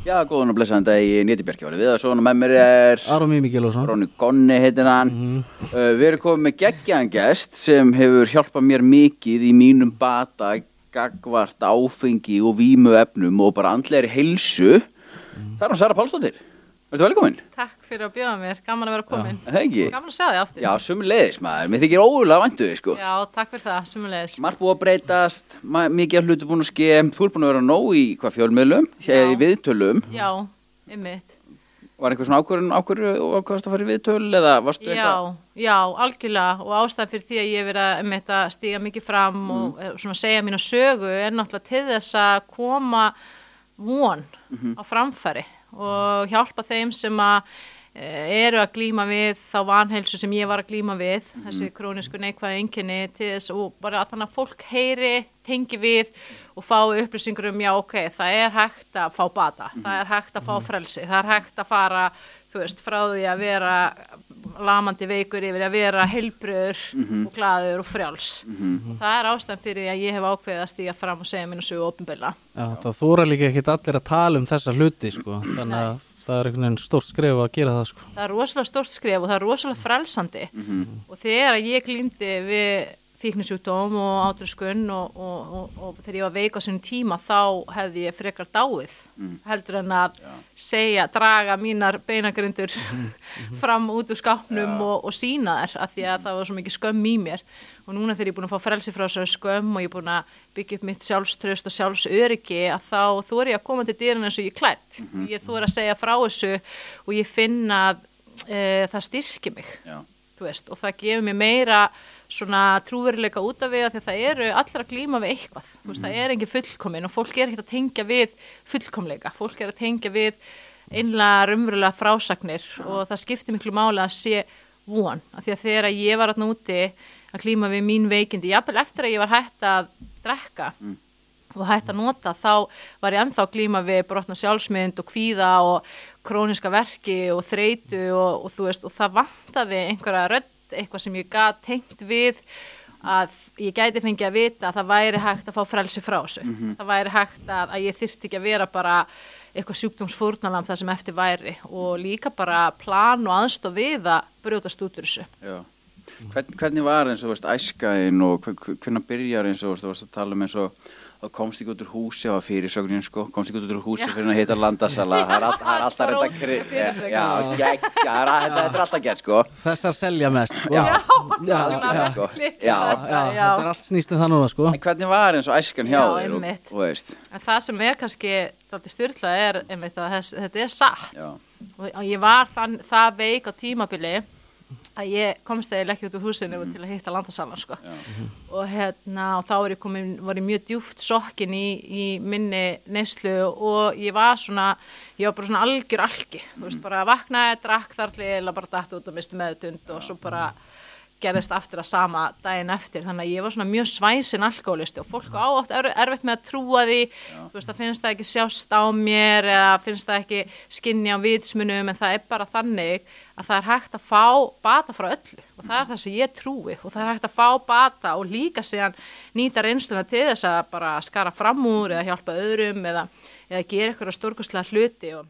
Já, góðan og blessaðan dag í Néti Bjarki var við og svona með mér er Aron Mimi Gilvason Róni Gonni heitir hann. Uh, Við erum komið með geggjaðan gest sem hefur hjálpað mér mikið í mínum bata gagvart áfengi og vímu efnum og bara andlegri heilsu. Það er hann Sara Pálsdóttir Verður velkomin? Takk fyrir að bjóða mér, gaman að vera komin. Er Það ekki? Gaman að segja þig aftur. Já, sumulegis maður, mér þykir ógulega væntu þig sko Já, takk fyrir það, sumulegis. Margt búið að breytast, mikið af hlutu búin að skemm Þú er búin að vera nóg í hvað fjölmiðlum, hér í viðtölum Já, ymmit. Var eitthvað svona ákvörðun, ákvörðu og ákvörðast að fara í viðtöl eða varstu Já, já, algjörlega og ástæð fyrir því að ég hef verið að að stíga mikið fram og Mm. eh, svona segja mína sögu er náttúrulega til þess að koma von Mhm. á framfæri og hjálpa þeim sem að eh, eru að glíma við þá vanheilsu sem ég var að glíma við Mhm. þessi krónisku neikvæða þess og bara að þannig að fólk heyri tengi við og fá upplýsingur um já ok, það er hægt að fá bata, Mhm. það er hægt að fá frelsi það er hægt að fara, þú veist, frá því að vera lamandi veikur yfir að vera heilbröður og glaður og frjáls. Og það er ástæðan fyrir því að ég hef ákveðið að stíga fram og segja mínu sögu ofinbilla Já, það þóra líka ekkit allir að tala um þessa hluti sko. þannig að það er einhvern veginn stórt skref að gera það sko. það er rosalega stórt skref og það er rosalega frelsandi. Og þegar að ég glýmdi við fíknisjúkdóm og átröskun og, og, og, og þegar ég var veik á sinni tíma þá hefði ég frekar dáið heldur en að segja, draga mínar beinagrindur fram út úr skápnum og, og sína þær af því að það var svo mikið skömm í mér. Og núna þegar ég er búin að fá frelsi frá þessari skömm og ég er búin að byggja upp mitt sjálfströst og sjálfsöryggi að þá þú er ég að koma til dýrin eins og ég er klætt ég þú er að segja frá þessu og ég finna að e, það styrkir mig. Já, veist, og það gefur mér meira svona trúveruleika út af við að það eru allir að glíma við eitthvað. Þú veist, það er engin fullkomin og fólk er ekkert að tengja við fullkomleika, fólk er að tengja við einlega raunverulega frásagnir og það skiptir miklu máli að sé von, af því að þegar ég var alltaf úti að glíma við mín veikindi jafnvel eftir að ég var hætt að drekka og hætt að nota þá var ég ennþá að glíma við brotna sjálfsmynd og kvíða og króniska verki og þreitu og, og þú veist og það vantaði einhverja rödd eitthvað sem ég gat tengt við að ég gæti fengið að vita að það væri hægt að fá frelsi frá þessu. Það væri hægt að, að ég þyrfti ekki að vera bara eitthvað sjúkdómsfórnalam það sem eftir væri og líka bara plan og aðstof við að brjótast út úr þessu. Já Hvern, Hvernig var eins og veist, æskaðin og hve- hvernig byrjar eins og veist, þú varst að tala um eins og að komst ekki út úr húsi á fyrirsögnin sko, komst ekki út úr húsi fyrir að heita landasala það er, all, það er alltaf reynda Róleg kri... fyrirsögn. Já, það er- þetta er alltaf gert sko þessar selja mest sko. Já, já, algjörlega, já. sko. Já, þetta. Já, þetta er allt snýst um það núna sko. En hvernig var eins og æskan hjá Já, þér og, og veist, En það sem er kannski þetta styrla er einmitt þetta er satt já, og og ég var þann, það veik á tímabili að ég komst þegar ekki út úr húsinu Mhm. til að hitta landasalan sko. og hérna og þá var ég, komin, var ég mjög djúft sokkin í, í minni neyslu og ég var svona ég var bara svona algjör algi þú veist bara vaknaði, drakk þar til eða bara dætt út og misti meðutund og svo bara gerðist aftur að sama daginn eftir. Þannig að ég var svona mjög svæsin alkoholisti og fólk á oft er, erfitt með að trúa því. Þú veist það finnst það ekki sjást á mér eða finnst það ekki skinni á vitsmunum en það er bara þannig að það er hægt að fá bata frá öllu. Og það er það sem ég trúi. Og það er hægt að fá bata og líka síðan nýta reynsluna til þess að bara skara fram úr eða hjálpa öðrum eða, eða gera ykkur stórkustlega hluti og